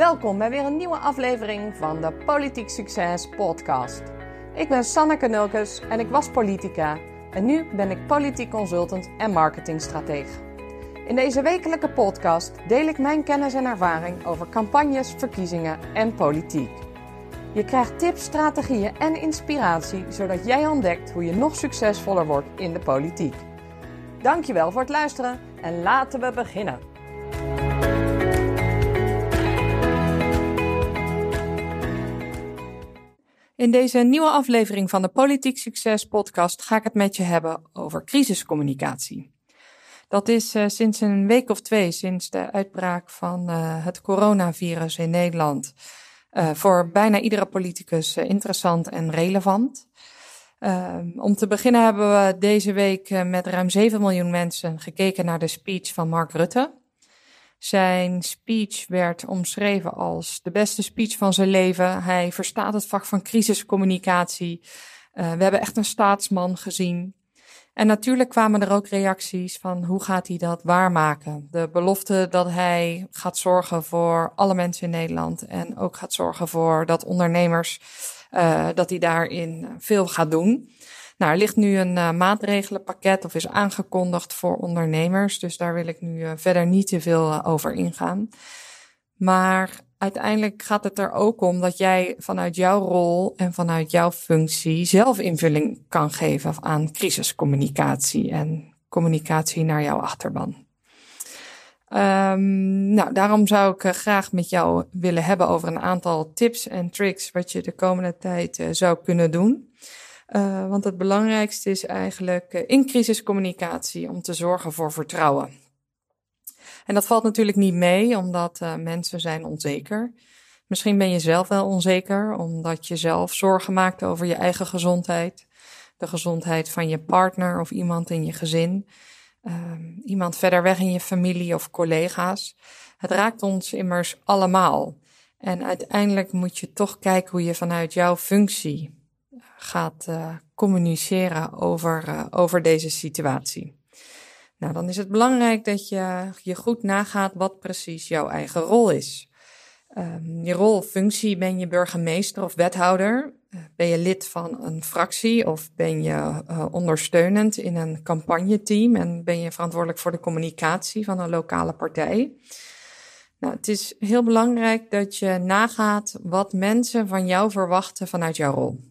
Welkom bij weer een nieuwe aflevering van de Politiek Succes podcast. Ik ben Sanneke Nulkes en ik was politica en nu ben ik politiek consultant en marketingstratege. In deze wekelijke podcast deel ik mijn kennis en ervaring over campagnes, verkiezingen en politiek. Je krijgt tips, strategieën en inspiratie zodat jij ontdekt hoe je nog succesvoller wordt in de politiek. Dankjewel voor het luisteren en laten we beginnen. In deze nieuwe aflevering van de Politiek Succes podcast ga ik het met je hebben over crisiscommunicatie. Dat is uh, sinds een week of twee, sinds de uitbraak van uh, het coronavirus in Nederland, uh, voor bijna iedere politicus interessant en relevant. om te beginnen hebben we deze week met ruim 7 miljoen mensen gekeken naar de speech van Mark Rutte. Zijn speech werd omschreven als de beste speech van zijn leven. Hij verstaat het vak van crisiscommunicatie. Uh, we hebben echt een staatsman gezien. En natuurlijk kwamen er ook reacties van hoe gaat hij dat waarmaken. De belofte dat hij gaat zorgen voor alle mensen in Nederland en ook gaat zorgen voor dat ondernemers, uh, dat hij daarin veel gaat doen. Nou, er ligt nu een uh, maatregelenpakket of is aangekondigd voor ondernemers. Dus daar wil ik nu uh, verder niet te veel uh, over ingaan. Maar uiteindelijk gaat het er ook om dat jij vanuit jouw rol en vanuit jouw functie zelf invulling kan geven aan crisiscommunicatie en communicatie naar jouw achterban. Um, nou, daarom zou ik graag met jou willen hebben over een aantal tips en tricks wat je de komende tijd zou kunnen doen. Uh, want het belangrijkste is eigenlijk uh, in crisiscommunicatie om te zorgen voor vertrouwen. En dat valt natuurlijk niet mee, omdat uh, mensen zijn onzeker. Misschien ben je zelf wel onzeker, omdat je zelf zorgen maakt over je eigen gezondheid, de gezondheid van je partner of iemand in je gezin, iemand verder weg in je familie of collega's. Het raakt ons immers allemaal. En uiteindelijk moet je toch kijken hoe je vanuit jouw functie gaat uh, communiceren over, uh, over deze situatie. Nou, dan is het belangrijk dat je je goed nagaat wat precies jouw eigen rol is. Um, je rol functie, ben je burgemeester of wethouder? Uh, ben je lid van een fractie of ben je ondersteunend in een campagneteam en ben je verantwoordelijk voor de communicatie van een lokale partij? Nou, het is heel belangrijk dat je nagaat wat mensen van jou verwachten vanuit jouw rol.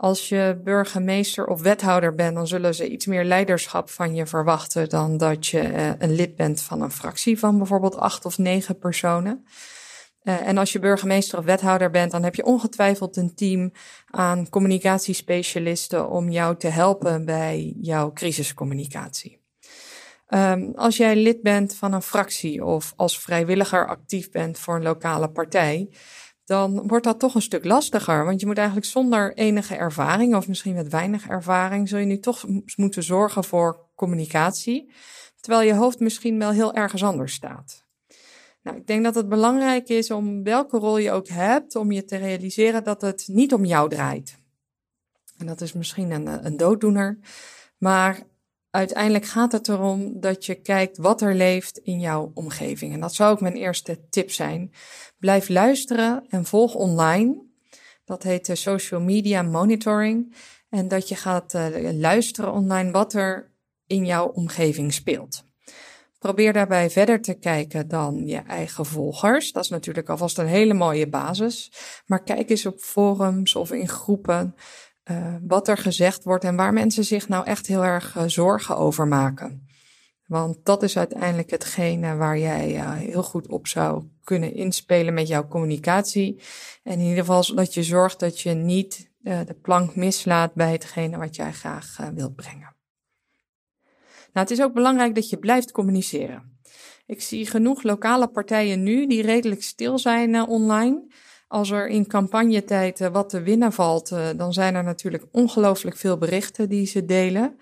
Als je burgemeester of wethouder bent, dan zullen ze iets meer leiderschap van je verwachten dan dat je uh, een lid bent van een fractie van bijvoorbeeld acht of negen personen. Uh, en als je burgemeester of wethouder bent, dan heb je ongetwijfeld een team aan communicatiespecialisten om jou te helpen bij jouw crisiscommunicatie. Um, als jij lid bent van een fractie of als vrijwilliger actief bent voor een lokale partij, dan wordt dat toch een stuk lastiger. Want je moet eigenlijk zonder enige ervaring, of misschien met weinig ervaring, zul je nu toch moeten zorgen voor communicatie. Terwijl je hoofd misschien wel heel ergens anders staat. Nou, ik denk dat het belangrijk is om welke rol je ook hebt, om je te realiseren dat het niet om jou draait. En dat is misschien een, een dooddoener. Maar uiteindelijk gaat het erom dat je kijkt wat er leeft in jouw omgeving. En dat zou ook mijn eerste tip zijn. Blijf luisteren en volg online. Dat heet de social media monitoring. En dat je gaat uh, luisteren online wat er in jouw omgeving speelt. Probeer daarbij verder te kijken dan je eigen volgers. Dat is natuurlijk alvast een hele mooie basis. Maar kijk eens op forums of in groepen uh, wat er gezegd wordt en waar mensen zich nou echt heel erg uh, zorgen over maken. Want dat is uiteindelijk hetgene waar jij uh, heel goed op zou kunnen inspelen met jouw communicatie. En in ieder geval dat je zorgt dat je niet de plank mislaat bij hetgene wat jij graag wilt brengen. Nou, het is ook belangrijk dat je blijft communiceren. Ik zie genoeg lokale partijen nu die redelijk stil zijn online. Als er in campagnetijd uh, wat te winnen valt, uh, dan zijn er natuurlijk ongelooflijk veel berichten die ze delen.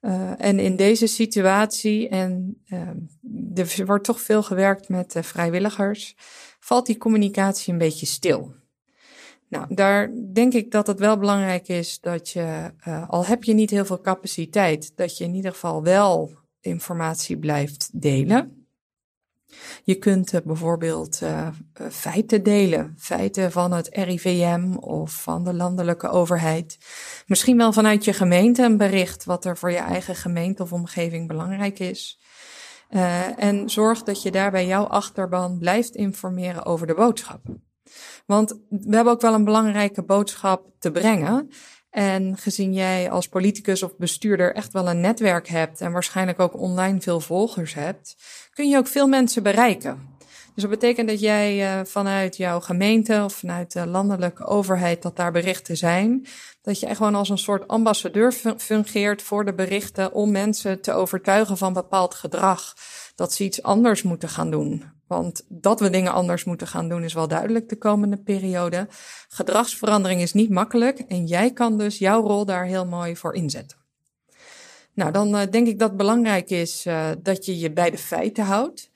Uh, en in deze situatie, en er wordt toch veel gewerkt met vrijwilligers, valt die communicatie een beetje stil. Nou, daar denk ik dat het wel belangrijk is dat je, al heb je niet heel veel capaciteit, dat je in ieder geval wel informatie blijft delen. Je kunt bijvoorbeeld uh, feiten delen, feiten van het RIVM of van de landelijke overheid. Misschien wel vanuit je gemeente een bericht wat er voor je eigen gemeente of omgeving belangrijk is. En zorg dat je daarbij jouw achterban blijft informeren over de boodschap. Want we hebben ook wel een belangrijke boodschap te brengen. En gezien jij als politicus of bestuurder echt wel een netwerk hebt en waarschijnlijk ook online veel volgers hebt, kun je ook veel mensen bereiken. Dus dat betekent dat jij uh, vanuit jouw gemeente of vanuit de landelijke overheid dat daar berichten zijn, dat echt gewoon als een soort ambassadeur fungeert voor de berichten om mensen te overtuigen van bepaald gedrag. Dat ze iets anders moeten gaan doen. Want dat we dingen anders moeten gaan doen is wel duidelijk de komende periode. Gedragsverandering is niet makkelijk en jij kan dus jouw rol daar heel mooi voor inzetten. Nou, dan uh, denk ik dat het belangrijk is uh, dat je je bij de feiten houdt.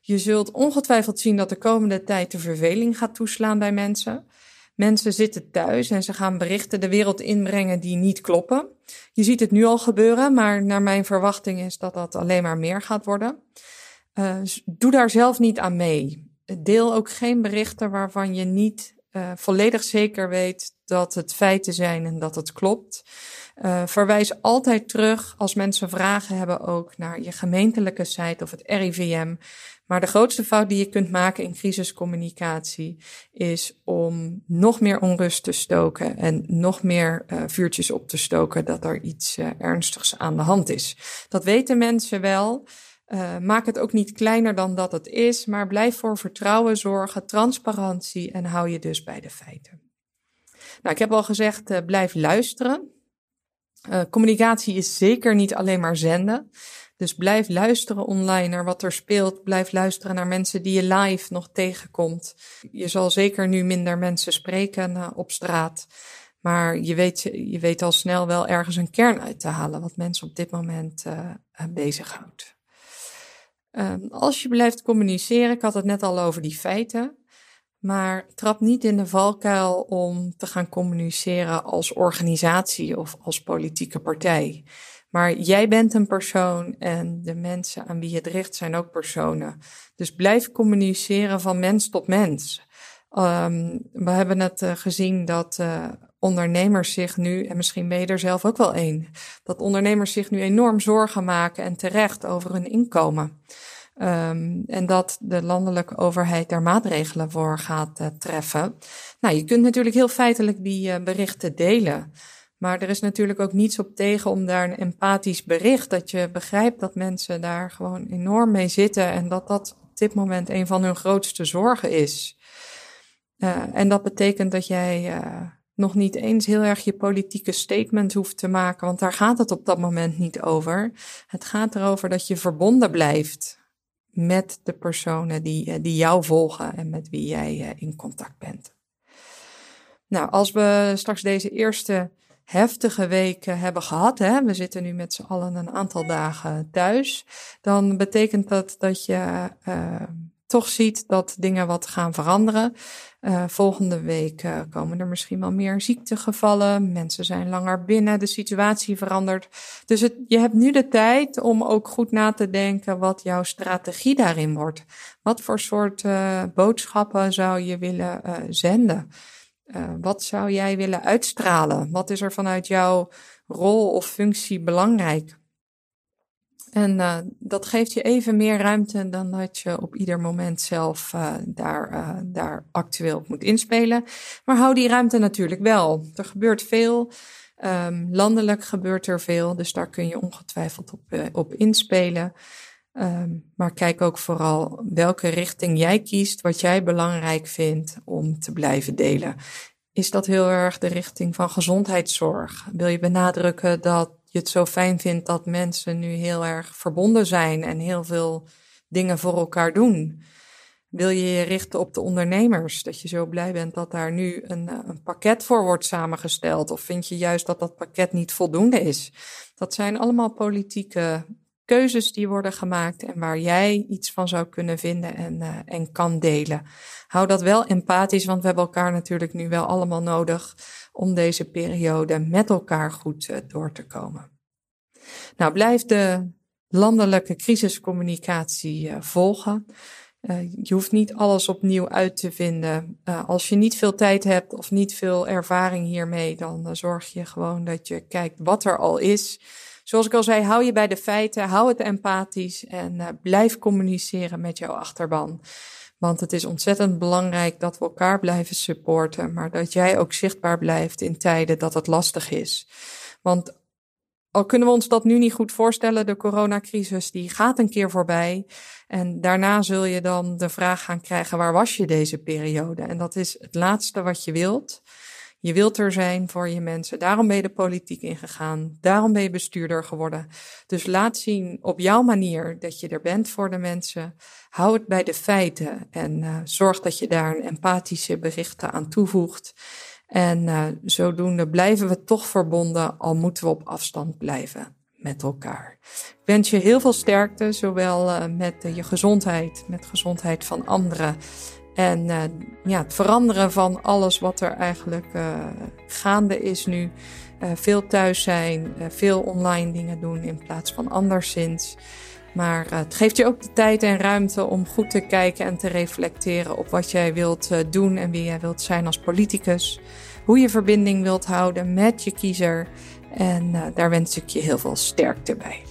Je zult ongetwijfeld zien dat de komende tijd de verveling gaat toeslaan bij mensen. Mensen zitten thuis en ze gaan berichten de wereld inbrengen die niet kloppen. Je ziet het nu al gebeuren, maar naar mijn verwachting is dat dat alleen maar meer gaat worden. Uh, doe daar zelf niet aan mee. Deel ook geen berichten waarvan je niet uh, volledig zeker weet dat het feiten zijn en dat het klopt. Uh, verwijs altijd terug als mensen vragen hebben ook naar je gemeentelijke site of het RIVM. Maar de grootste fout die je kunt maken in crisiscommunicatie is om nog meer onrust te stoken en nog meer vuurtjes op te stoken dat er iets ernstigs aan de hand is. Dat weten mensen wel. Uh, maak het ook niet kleiner dan dat het is, maar blijf voor vertrouwen zorgen, transparantie en hou je dus bij de feiten. Nou, ik heb al gezegd, uh, blijf luisteren. Uh, communicatie is zeker niet alleen maar zenden. Dus blijf luisteren online naar wat er speelt. Blijf luisteren naar mensen die je live nog tegenkomt. Je zal zeker nu minder mensen spreken op straat. Maar je weet, je weet al snel wel ergens een kern uit te halen wat mensen op dit moment bezighoudt. Um, als je blijft communiceren, ik had het net al over die feiten, maar trap niet in de valkuil om te gaan communiceren als organisatie of als politieke partij. Maar jij bent een persoon en de mensen aan wie je het richt zijn ook personen. Dus blijf communiceren van mens tot mens. Um, we hebben het uh, gezien dat uh, ondernemers zich nu, en misschien ben je er zelf ook wel een, dat ondernemers zich nu enorm zorgen maken en terecht over hun inkomen. Um, en dat de landelijke overheid daar maatregelen voor gaat uh, treffen. Nou, je kunt natuurlijk heel feitelijk die uh, berichten delen. Maar er is natuurlijk ook niets op tegen om daar een empathisch bericht, dat je begrijpt dat mensen daar gewoon enorm mee zitten en dat dat op dit moment een van hun grootste zorgen is. Uh, en dat betekent dat jij nog niet eens heel erg je politieke statement hoeft te maken, want daar gaat het op dat moment niet over. Het gaat erover dat je verbonden blijft met de personen die, eh, die jou volgen en met wie jij eh, in contact bent. Nou, als we straks deze eerste heftige weken hebben gehad, hè, we zitten nu met z'n allen een aantal dagen thuis, dan betekent dat dat je uh, toch ziet dat dingen wat gaan veranderen. Uh, volgende week uh, komen er misschien wel meer ziektegevallen. Mensen zijn langer binnen, de situatie verandert. Dus je hebt nu de tijd om ook goed na te denken wat jouw strategie daarin wordt. Wat voor soort uh, boodschappen zou je willen zenden? wat zou jij willen uitstralen? Wat is er vanuit jouw rol of functie belangrijk? En uh, dat geeft je even meer ruimte dan dat je op ieder moment zelf uh, daar, uh, daar actueel op moet inspelen. Maar hou die ruimte natuurlijk wel. Er gebeurt veel. Um, landelijk gebeurt er veel, dus daar kun je ongetwijfeld op, op inspelen. Um, maar kijk ook vooral welke richting jij kiest, wat jij belangrijk vindt om te blijven delen. Is dat heel erg de richting van gezondheidszorg? Wil je benadrukken dat je het zo fijn vindt dat mensen nu heel erg verbonden zijn en heel veel dingen voor elkaar doen. Wil je je richten op de ondernemers? Dat je zo blij bent dat daar nu een, eh, een pakket voor wordt samengesteld? Of vind je juist dat dat pakket niet voldoende is? Dat zijn allemaal politieke keuzes die worden gemaakt en waar jij iets van zou kunnen vinden en, uh, en kan delen. Hou dat wel empathisch, want we hebben elkaar natuurlijk nu wel allemaal nodig om deze periode met elkaar goed uh, door te komen. Nou, blijf de landelijke crisiscommunicatie volgen. je hoeft niet alles opnieuw uit te vinden. als je niet veel tijd hebt of niet veel ervaring hiermee, dan zorg je gewoon dat je kijkt wat er al is. Zoals ik al zei, hou je bij de feiten, hou het empathisch en blijf communiceren met jouw achterban. Want het is ontzettend belangrijk dat we elkaar blijven supporten, maar dat jij ook zichtbaar blijft in tijden dat het lastig is. Want al kunnen we ons dat nu niet goed voorstellen, de coronacrisis die gaat een keer voorbij. En daarna zul je dan de vraag gaan krijgen, waar was je deze periode? En dat is het laatste wat je wilt. Je wilt er zijn voor je mensen. Daarom ben je de politiek ingegaan. Daarom ben je bestuurder geworden. Dus laat zien op jouw manier dat je er bent voor de mensen. Hou het bij de feiten en uh, zorg dat je daar een empathische berichten aan toevoegt. En uh, zodoende blijven we toch verbonden, al moeten we op afstand blijven met elkaar. Ik wens je heel veel sterkte, zowel uh, met je gezondheid, met gezondheid van anderen en uh, ja, het veranderen van alles wat er eigenlijk uh, gaande is nu. Uh, veel thuis zijn, veel online dingen doen in plaats van anderszins. Maar het geeft je ook de tijd en ruimte om goed te kijken en te reflecteren op wat jij wilt doen en wie jij wilt zijn als politicus. Hoe je verbinding wilt houden met je kiezer. En daar wens ik je heel veel sterkte bij.